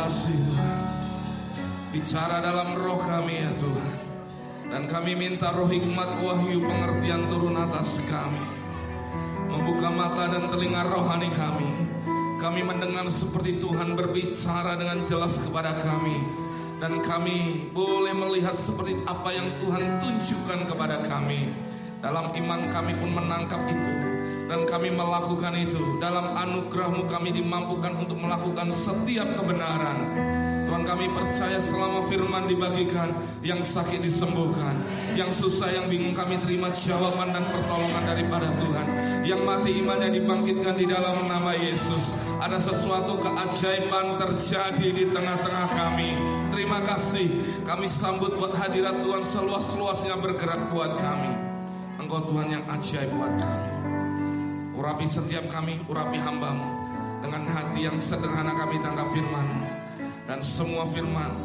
kasih Tuhan. Bicara dalam roh kami ya Tuhan. Dan kami minta roh hikmat wahyu pengertian turun atas kami. Membuka mata dan telinga rohani kami. Kami mendengar seperti Tuhan berbicara dengan jelas kepada kami. Dan kami boleh melihat seperti apa yang Tuhan tunjukkan kepada kami. Dalam iman kami pun menangkap itu dan kami melakukan itu. Dalam anugerahmu kami dimampukan untuk melakukan setiap kebenaran. Tuhan kami percaya selama firman dibagikan yang sakit disembuhkan. Yang susah yang bingung kami terima jawaban dan pertolongan daripada Tuhan. Yang mati imannya dibangkitkan di dalam nama Yesus. Ada sesuatu keajaiban terjadi di tengah-tengah kami. Terima kasih. Kami sambut buat hadirat Tuhan seluas-luasnya bergerak buat kami. Engkau Tuhan yang ajaib buat kami. Urapi setiap kami, urapi hambamu. Dengan hati yang sederhana kami tangkap firmanmu. Dan semua firman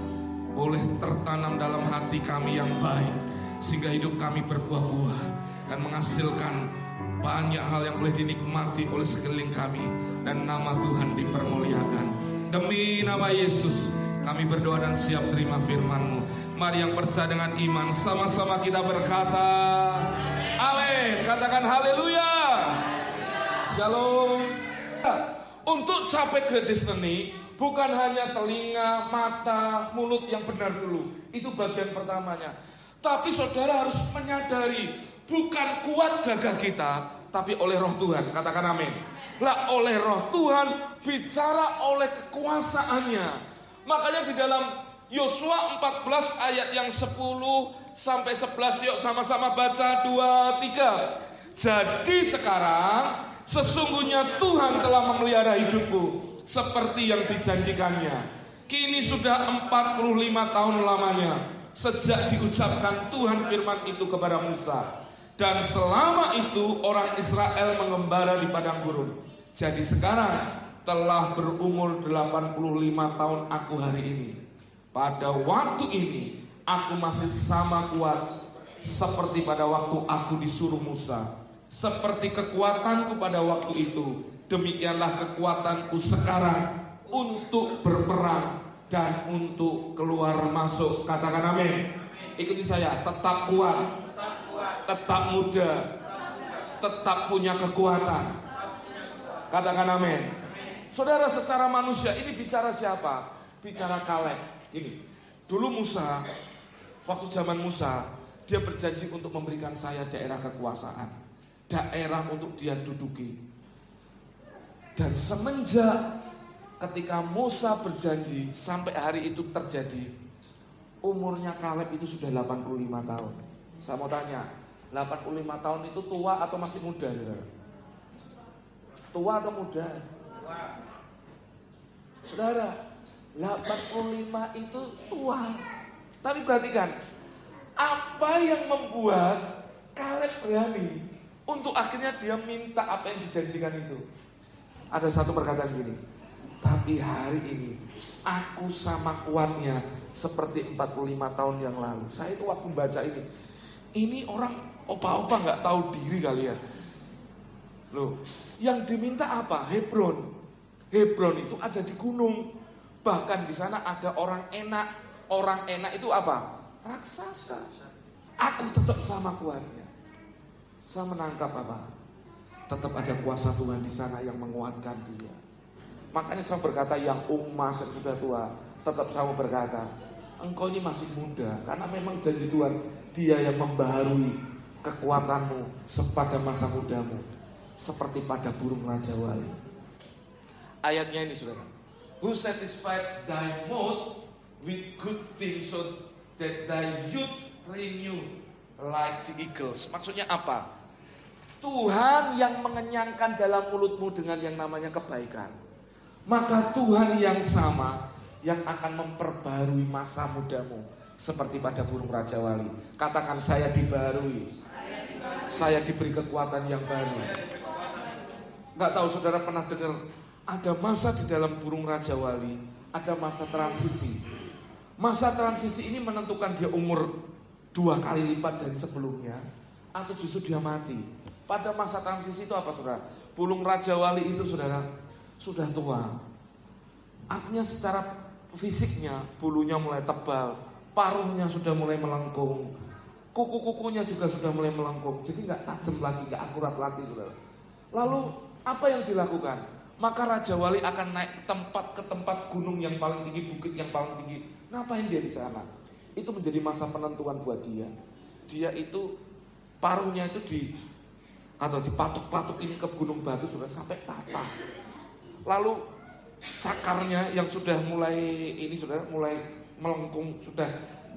boleh tertanam dalam hati kami yang baik. Sehingga hidup kami berbuah-buah. Dan menghasilkan banyak hal yang boleh dinikmati oleh sekeliling kami. Dan nama Tuhan dipermuliakan. Demi nama Yesus kami berdoa dan siap terima firman-Mu. Mari yang percaya dengan iman sama-sama kita berkata Amin. Katakan haleluya. Shalom. Untuk capai gratis seni bukan hanya telinga, mata, mulut yang benar dulu. Itu bagian pertamanya. Tapi saudara harus menyadari bukan kuat gagah kita, tapi oleh roh Tuhan. Katakan amin. Lah oleh roh Tuhan bicara oleh kekuasaannya. Makanya di dalam Yosua 14 ayat yang 10 sampai 11 yuk sama-sama baca 2 3. Jadi sekarang sesungguhnya Tuhan telah memelihara hidupku seperti yang dijanjikannya. Kini sudah 45 tahun lamanya sejak diucapkan Tuhan firman itu kepada Musa. Dan selama itu orang Israel mengembara di padang gurun. Jadi sekarang telah berumur 85 tahun aku hari ini. Pada waktu ini aku masih sama kuat seperti pada waktu aku disuruh Musa. Seperti kekuatanku pada waktu itu, demikianlah kekuatanku sekarang untuk berperang dan untuk keluar masuk. Katakan amin. Ikuti saya, tetap kuat, tetap muda, tetap punya kekuatan. Katakan amin. Saudara secara manusia ini bicara siapa? Bicara Kaleb. Ini, dulu Musa, waktu zaman Musa, dia berjanji untuk memberikan saya daerah kekuasaan, daerah untuk dia duduki. Dan semenjak ketika Musa berjanji sampai hari itu terjadi, umurnya Kaleb itu sudah 85 tahun. Saya mau tanya, 85 tahun itu tua atau masih muda? Tua atau muda? Saudara, 85 itu tua. Tapi perhatikan, apa yang membuat Kaleb berani untuk akhirnya dia minta apa yang dijanjikan itu? Ada satu perkataan gini, tapi hari ini aku sama kuatnya seperti 45 tahun yang lalu. Saya itu waktu baca ini, ini orang opa-opa nggak tahu diri kali ya. Loh, yang diminta apa? Hebron. Hebron itu ada di gunung. Bahkan di sana ada orang enak. Orang enak itu apa? Raksasa. Aku tetap sama kuatnya. Saya menangkap apa? Tetap ada kuasa Tuhan di sana yang menguatkan dia. Makanya saya berkata yang yang sudah tua, tetap saya berkata, engkau ini masih muda karena memang janji Tuhan dia yang membaharui kekuatanmu sepada masa mudamu seperti pada burung raja wali. Ayatnya ini saudara who satisfied thy mouth with good things so that thy youth renew like the eagles. Maksudnya apa? Tuhan yang mengenyangkan dalam mulutmu dengan yang namanya kebaikan. Maka Tuhan yang sama yang akan memperbarui masa mudamu seperti pada burung raja wali. Katakan saya dibarui. Saya diberi kekuatan yang baru. Gak tahu saudara pernah dengar ada masa di dalam burung Raja Wali, ada masa transisi. Masa transisi ini menentukan dia umur dua kali lipat dari sebelumnya, atau justru dia mati. Pada masa transisi itu apa saudara? Burung Raja Wali itu saudara sudah tua. Artinya secara fisiknya, bulunya mulai tebal, paruhnya sudah mulai melengkung, kuku-kukunya juga sudah mulai melengkung, jadi nggak tajam lagi, nggak akurat lagi, saudara. Lalu apa yang dilakukan? Maka Raja Wali akan naik tempat ke tempat gunung yang paling tinggi, bukit yang paling tinggi. Ngapain dia di sana? Itu menjadi masa penentuan buat dia. Dia itu paruhnya itu di atau dipatuk-patuk ini ke gunung batu sudah sampai patah. Lalu cakarnya yang sudah mulai ini sudah mulai melengkung sudah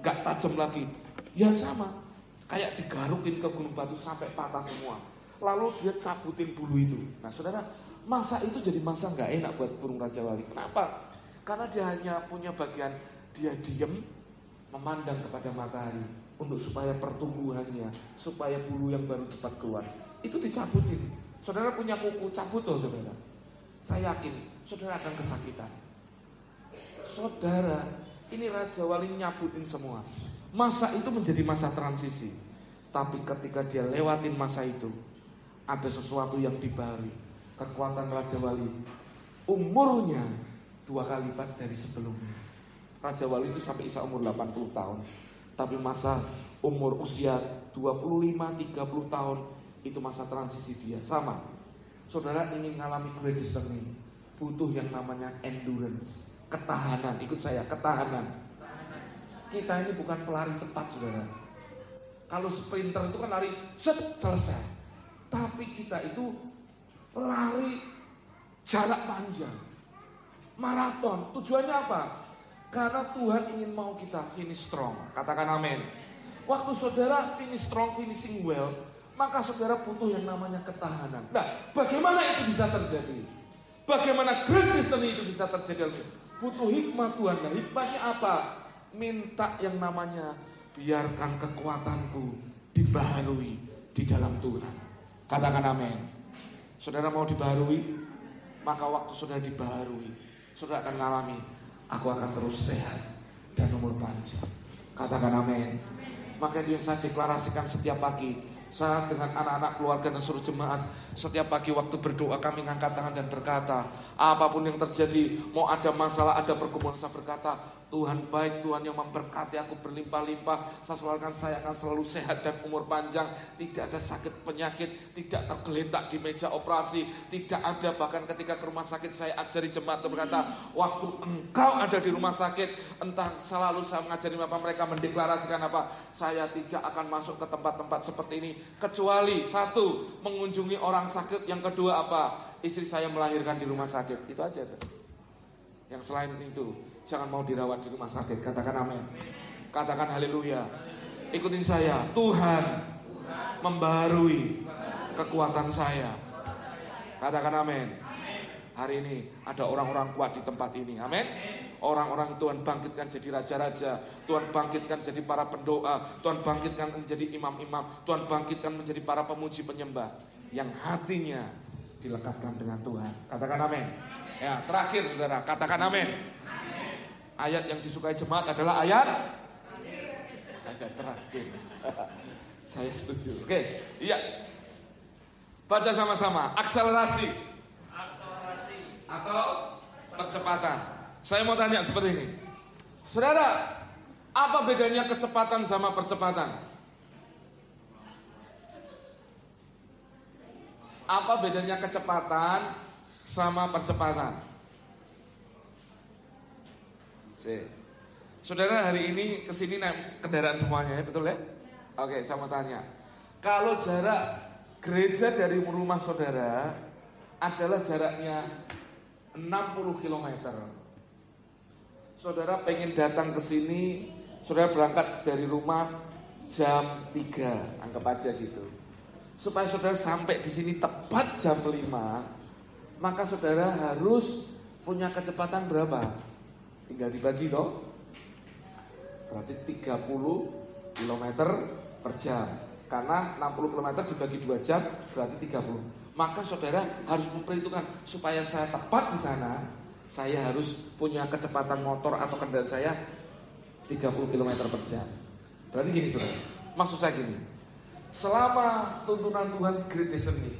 gak tajam lagi. Ya sama, kayak digarukin ke gunung batu sampai patah semua. Lalu dia cabutin bulu itu. Nah saudara, masa itu jadi masa nggak enak buat burung Raja Wali. Kenapa? Karena dia hanya punya bagian dia diem memandang kepada matahari untuk supaya pertumbuhannya, supaya bulu yang baru cepat keluar. Itu dicabutin. Saudara punya kuku, cabut loh saudara. Saya yakin saudara akan kesakitan. Saudara, ini Raja Wali nyabutin semua. Masa itu menjadi masa transisi. Tapi ketika dia lewatin masa itu, ada sesuatu yang dibaharui. Kekuatan Raja Wali umurnya dua kali lipat dari sebelumnya. Raja Wali itu sampai isa umur 80 tahun. Tapi masa umur usia 25-30 tahun itu masa transisi dia sama. Saudara ingin mengalami great discerning, butuh yang namanya endurance, ketahanan. Ikut saya, ketahanan. Kita ini bukan pelari cepat, saudara. Kalau sprinter itu kan lari set selesai. Tapi kita itu lari jarak panjang. Maraton. Tujuannya apa? Karena Tuhan ingin mau kita finish strong. Katakan amin. Waktu saudara finish strong, finishing well, maka saudara butuh yang namanya ketahanan. Nah, bagaimana itu bisa terjadi? Bagaimana great destiny itu bisa terjadi? Butuh hikmah Tuhan. Nah, hikmahnya apa? Minta yang namanya biarkan kekuatanku dibaharui di dalam Tuhan. Katakan amin. Saudara mau dibaharui, maka waktu sudah dibaharui, saudara akan mengalami, aku akan terus sehat dan umur panjang. Katakan amin. Maka yang saya deklarasikan setiap pagi. Saya dengan anak-anak keluarga dan seluruh jemaat setiap pagi waktu berdoa kami ngangkat tangan dan berkata apa pun yang terjadi mau ada masalah ada pergumulan saya berkata Tuhan baik, Tuhan yang memberkati aku berlimpah-limpah. Saya saya akan selalu sehat dan umur panjang. Tidak ada sakit penyakit, tidak tergeletak di meja operasi, tidak ada bahkan ketika ke rumah sakit saya ajari jemaat berkata, waktu engkau ada di rumah sakit, entah selalu saya mengajari bapak mereka mendeklarasikan apa, saya tidak akan masuk ke tempat-tempat seperti ini kecuali satu mengunjungi orang sakit, yang kedua apa? Istri saya melahirkan di rumah sakit. Itu aja. Yang selain itu Jangan mau dirawat di rumah sakit. Katakan amin. Katakan haleluya. Ikutin saya. Tuhan membarui kekuatan saya. Katakan amin. Hari ini ada orang-orang kuat di tempat ini. Amin. Orang-orang Tuhan bangkitkan jadi raja-raja. Tuhan bangkitkan jadi para pendoa. Tuhan bangkitkan menjadi imam-imam. Tuhan bangkitkan menjadi para pemuji penyembah. Yang hatinya dilekatkan dengan Tuhan. Katakan amin. Ya, terakhir saudara, katakan amin ayat yang disukai jemaat adalah ayat ayat terakhir. Saya setuju. Oke, iya. Baca sama-sama. Akselerasi. Akselerasi. Atau percepatan. Saya mau tanya seperti ini. Saudara, apa bedanya kecepatan sama percepatan? Apa bedanya kecepatan sama percepatan? Saudara hari ini ke sini naik kendaraan semuanya ya betul ya? Oke saya mau tanya. Kalau jarak gereja dari rumah saudara adalah jaraknya 60 km. Saudara pengen datang ke sini, saudara berangkat dari rumah jam 3, anggap aja gitu. Supaya saudara sampai di sini tepat jam 5, maka saudara harus punya kecepatan berapa? Tinggal dibagi toh. Berarti 30 km per jam. Karena 60 km dibagi 2 jam berarti 30. Maka saudara harus memperhitungkan supaya saya tepat di sana, saya harus punya kecepatan motor atau kendaraan saya 30 km per jam. Berarti gini saudara, maksud saya gini, selama tuntunan Tuhan great destiny,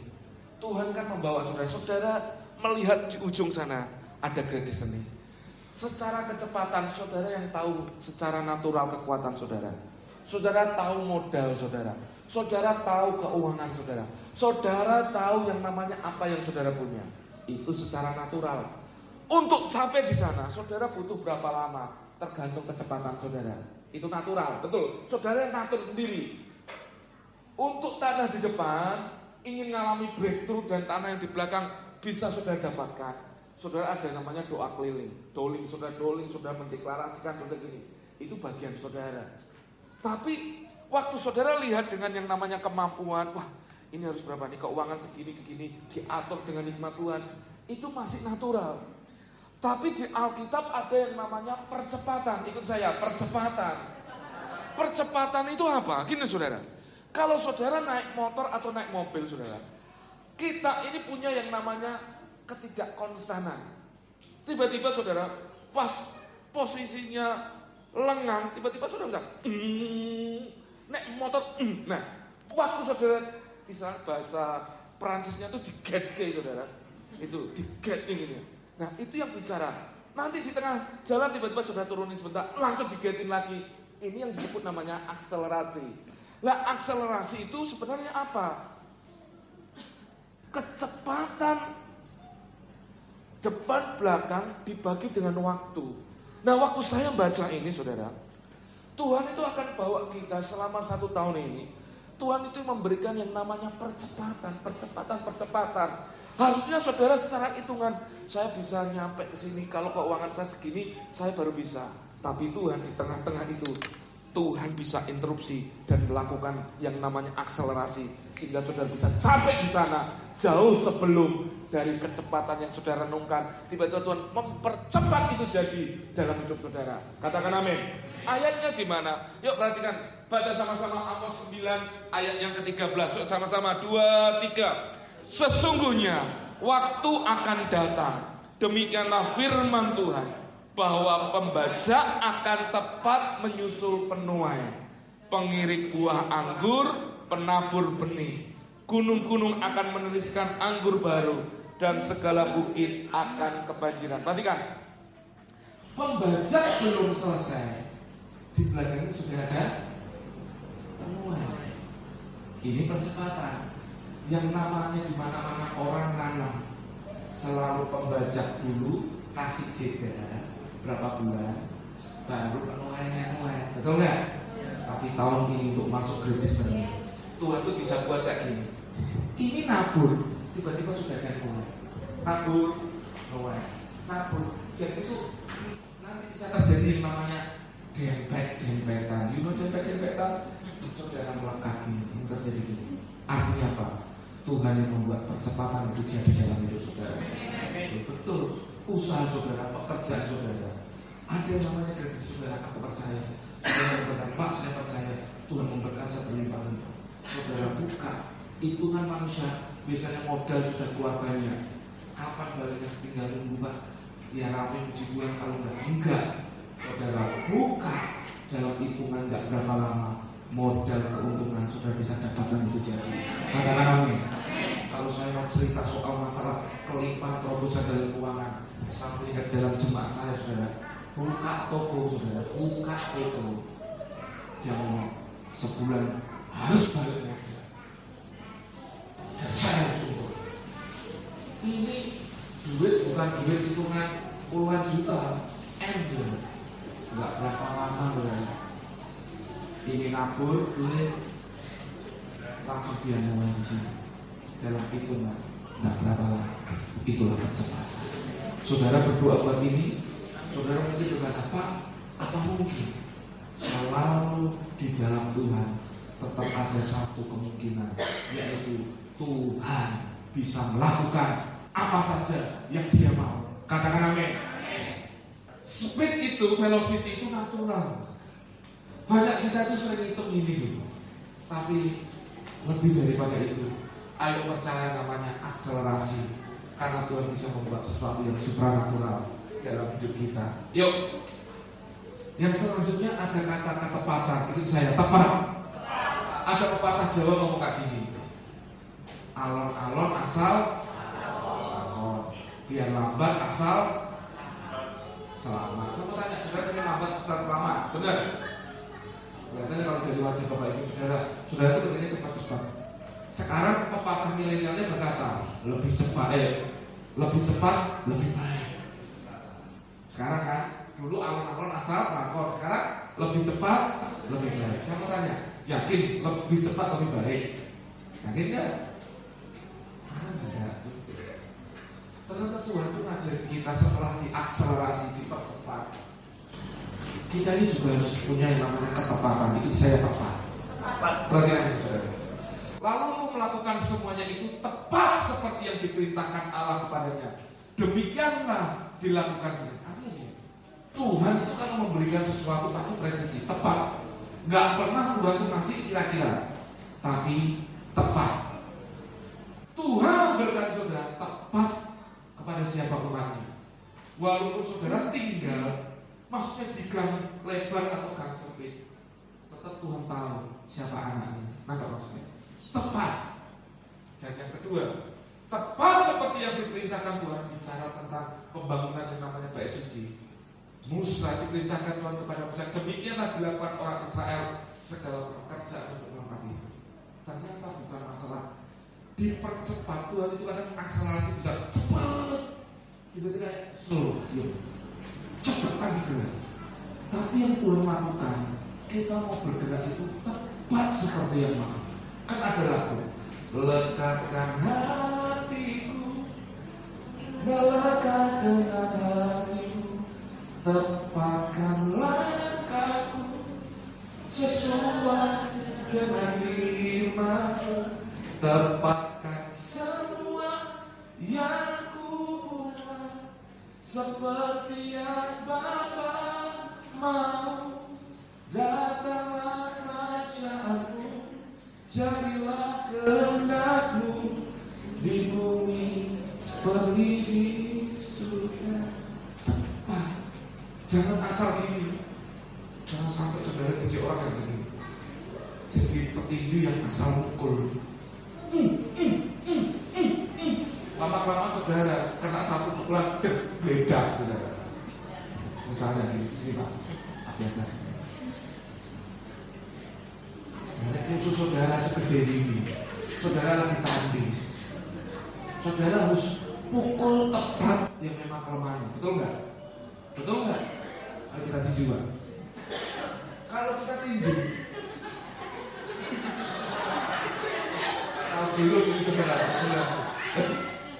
Tuhan kan membawa saudara, saudara melihat di ujung sana ada great destiny. Secara kecepatan, saudara yang tahu secara natural kekuatan saudara. Saudara tahu modal saudara. Saudara tahu keuangan saudara. Saudara tahu yang namanya apa yang saudara punya. Itu secara natural. Untuk sampai di sana, saudara butuh berapa lama? Tergantung kecepatan saudara. Itu natural, betul. Saudara yang ngatur sendiri. Untuk tanah di depan, ingin mengalami breakthrough dan tanah yang di belakang bisa saudara dapatkan Saudara ada namanya doa keliling, doling, saudara doling, saudara mendeklarasikan saudara gini. Itu bagian saudara. Tapi waktu saudara lihat dengan yang namanya kemampuan, wah ini harus berapa nih keuangan segini begini diatur dengan hikmat Tuhan, itu masih natural. Tapi di Alkitab ada yang namanya percepatan. Ikut saya, percepatan. Percepatan itu apa? Gini saudara. Kalau saudara naik motor atau naik mobil saudara. Kita ini punya yang namanya ketidakkonstanan. Tiba-tiba saudara pas posisinya lengang, tiba-tiba saudara bisa mm, nek motor mm. nah waktu saudara istilah bahasa Prancisnya tuh digetke saudara. Itu digetke ini nah itu yang bicara. Nanti di tengah jalan tiba-tiba saudara turunin sebentar langsung digetin lagi. Ini yang disebut namanya akselerasi. Lah akselerasi itu sebenarnya apa? Kecepatan depan belakang dibagi dengan waktu. Nah waktu saya baca ini saudara, Tuhan itu akan bawa kita selama satu tahun ini. Tuhan itu memberikan yang namanya percepatan, percepatan, percepatan. Harusnya saudara secara hitungan, saya bisa nyampe ke sini. Kalau keuangan saya segini, saya baru bisa. Tapi Tuhan di tengah-tengah itu, Tuhan bisa interupsi dan melakukan yang namanya akselerasi. Sehingga saudara bisa sampai di sana jauh sebelum dari kecepatan yang saudara renungkan. Tiba-tiba Tuhan mempercepat itu jadi dalam hidup saudara. Katakan amin. Ayatnya di mana? Yuk perhatikan. Baca sama-sama Amos 9 ayat yang ke-13. Yuk sama-sama. Dua, tiga. Sesungguhnya waktu akan datang. Demikianlah firman Tuhan. Bahwa pembajak akan tepat menyusul penuai. Pengirik buah anggur, penabur benih. Gunung-gunung akan menuliskan anggur baru dan segala bukit akan kebanjiran. Perhatikan, pembajak belum selesai. Di belakangnya sudah ada penuai. Ini percepatan. Yang namanya di mana-mana orang nanam selalu pembajak dulu kasih jeda berapa bulan baru penuainya mulai betul nggak? Tapi tahun ini untuk masuk gratis Tuhan tuh bisa buat kayak gini. Ini nabur, tiba-tiba sudah yang mulai. Nabur mulai. Nabur jadi itu nanti bisa terjadi yang namanya dempet dempetan you know dempet dempetan saudara melekat ini terjadi gini. Artinya apa? Tuhan yang membuat percepatan itu jadi dalam hidup saudara. Betul. Usaha saudara pekerjaan saudara. Ada yang namanya gaji saudara aku percaya. Saudara berkata Pak saya percaya. Tuhan memberkati saya berlimpah saudara buka hitungan manusia biasanya modal sudah keluar banyak. Kapan baliknya tinggal nunggu pak ya rame puji Tuhan kalau enggak. Enggak. Saudara buka. Dalam hitungan enggak berapa lama modal keuntungan sudah bisa dapatkan itu jadi. Katakan amin. Kalau saya mau cerita soal masalah kelimpahan terobosan dalam keuangan saya melihat dalam jemaat saya saudara buka toko saudara buka toko. Dia sebulan harus balik. modal dan saya tunggu ini duit bukan duit hitungan puluhan juta M nggak berapa lama loh ini nabur duit langsung dia mulai di sini dalam hitungan nggak berapa itulah percepatan saudara berdoa buat ini saudara mungkin berkata pak apa mungkin? Selalu di dalam Tuhan tetap ada satu kemungkinan yaitu Tuhan bisa melakukan apa saja yang dia mau. Katakan amin. Speed itu, velocity itu natural. Banyak kita itu sering hitung ini gitu. Tapi lebih daripada itu, ayo percaya namanya akselerasi. Karena Tuhan bisa membuat sesuatu yang supranatural dalam hidup kita. Yuk. Yang selanjutnya ada kata ketepatan. Ini saya tepat. Ada pepatah Jawa ngomong kayak gini. Alon-alon asal biar lambat asal selamat benar. Kelihatannya kalau dari wajah bapak ibu saudara, saudara itu pengennya cepat-cepat. Sekarang pepatah milenialnya berkata lebih cepat, eh, lebih cepat, lebih baik. Sekarang kan, dulu alon-alon asal lakor, sekarang lebih cepat, lebih baik. Saya mau tanya, yakin lebih cepat lebih baik? Yakin nggak? Ah, enggak. Ternyata Tuhan itu ngajarin kita setelah diakselerasi, dipercepat. Kita ini juga harus punya yang namanya ketepatan. Bikin saya tepat. Perhatikan saudara. Lalu lu melakukan semuanya itu tepat seperti yang diperintahkan Allah kepadanya. Demikianlah dilakukan. Amin. Tuhan itu kan memberikan sesuatu pasti presisi, tepat. Gak pernah Tuhan itu masih kira-kira, tapi tepat. Tuhan berkata saudara tepat kepada siapa umatnya. Walaupun saudara tinggal, maksudnya di gang lebar atau gang sempit, tetap Tuhan tahu siapa anaknya. Nggak maksudnya? Tepat. Dan yang kedua, tepat seperti yang diperintahkan Tuhan bicara tentang pembangunan yang namanya bait suci. Musa diperintahkan Tuhan kepada Musa demikianlah dilakukan orang Israel segala pekerjaan untuk melengkapi itu. Ternyata bukan masalah dipercepat Tuhan itu kadang akselerasi bisa cepat tiba-tiba slow diam. Cepat lagi gerak tapi yang Tuhan lakukan kita mau bergerak itu tepat seperti yang mau. Kan ada lagu lekatkan hatiku melekat dengan hatiku tepatkan langkahku sesuai dengan firmanmu. Tepatkan Jangan asal gini Jangan sampai saudara jadi orang yang gini Jadi petinju yang asal mukul Lama-lama saudara kena satu pukulan deh beda saudara. Misalnya di sini pak, hati-hati. Khusus saudara segede ini, saudara lagi tanding. Saudara harus pukul tepat yang memang kelemahannya, betul nggak? Betul nggak? Tinju pak. Kalau kita tinju, kalau belum ini saudara, saudara.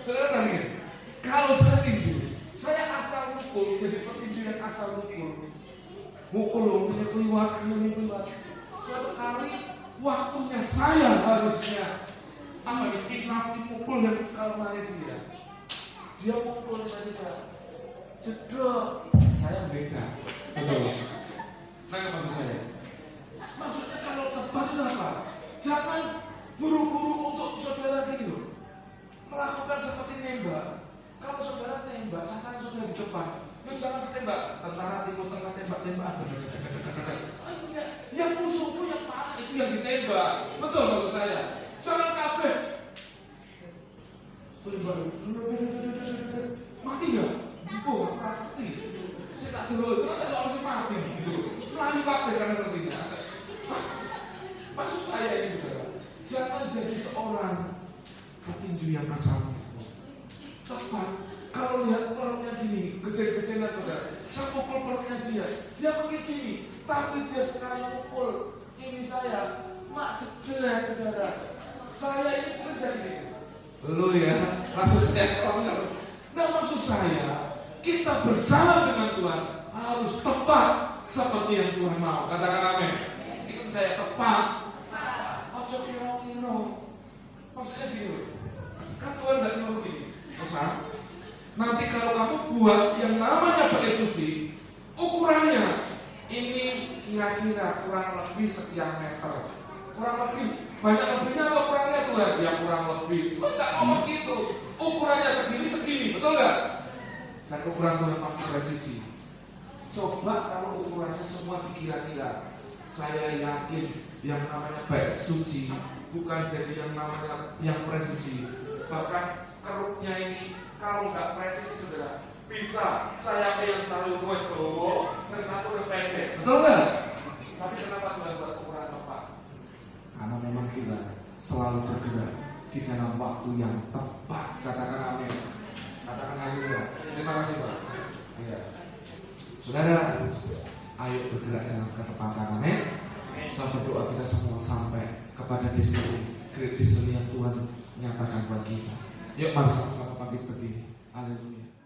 Saudara kasih kalau saya tinju, saya asal mukul, jadi petinju yang asal mukul. Mukul punya keliwat, ini keliwat. Suatu kali waktunya saya harusnya apa nih iknati mukul yang kalmanya dia. Dia mukul tadi jedok, saya beda. Betul. Nah, maksud saya. Maksudnya kalau tepat itu apa? Jangan buru-buru untuk saudara gitu melakukan seperti nembak. Kalau saudara nembak, sasaran sudah di depan, lu jangan ditembak. Tentara timur tengah tembak tembak. Yang musuhmu yang mana itu yang ditembak. Betul maksud saya. Jangan kabeh. Tembak. Mati ya? Oh, aku mati. Saya tak dulu, ternyata harus mati gitu. Melayu kabeh karena ngerti. Maksud saya ini saudara, jangan jadi seorang petinju yang asal tepat kalau lihat perutnya gini gede-gede lah saudara saya pukul perutnya dia dia mungkin gini tapi dia sekali pukul ini saya mak jelek saudara saya ini kerja gini lu ya maksud saya nah maksud saya kita berjalan dengan Tuhan harus tepat seperti yang Tuhan mau. Katakan amin. Itu saya tepat. Ojo maksudnya gini kan Tuhan nggak nyuruh gini. Pesan, nanti kalau kamu buat yang namanya bait suci ukurannya ini kira-kira kurang lebih sekian meter. Kurang lebih banyak lebihnya atau kurangnya Tuhan ya kurang lebih. Tuhan nggak ngomong gitu? Ukurannya segini segini betul nggak? Dan ukuran Tuhan pasti presisi. Coba kalau ukurannya semua dikira-kira. Saya yakin yang namanya baik suci bukan jadi yang namanya yang presisi. Bahkan kerupnya ini kalau nggak presisi saudara bisa. Saya yang selalu itu dan satu yang pendek. Betul nggak Karena memang kita selalu bergerak di dalam waktu yang tepat. Katakan amin. Katakan amin ya. Terima kasih Pak. Ya. Saudara, ayo bergerak dalam ketepatan amin. Saya berdoa kita semua sampai kepada destiny, great destiny yang Tuhan nyatakan buat kita. Yuk mari sama-sama bangkit berdiri. Haleluya.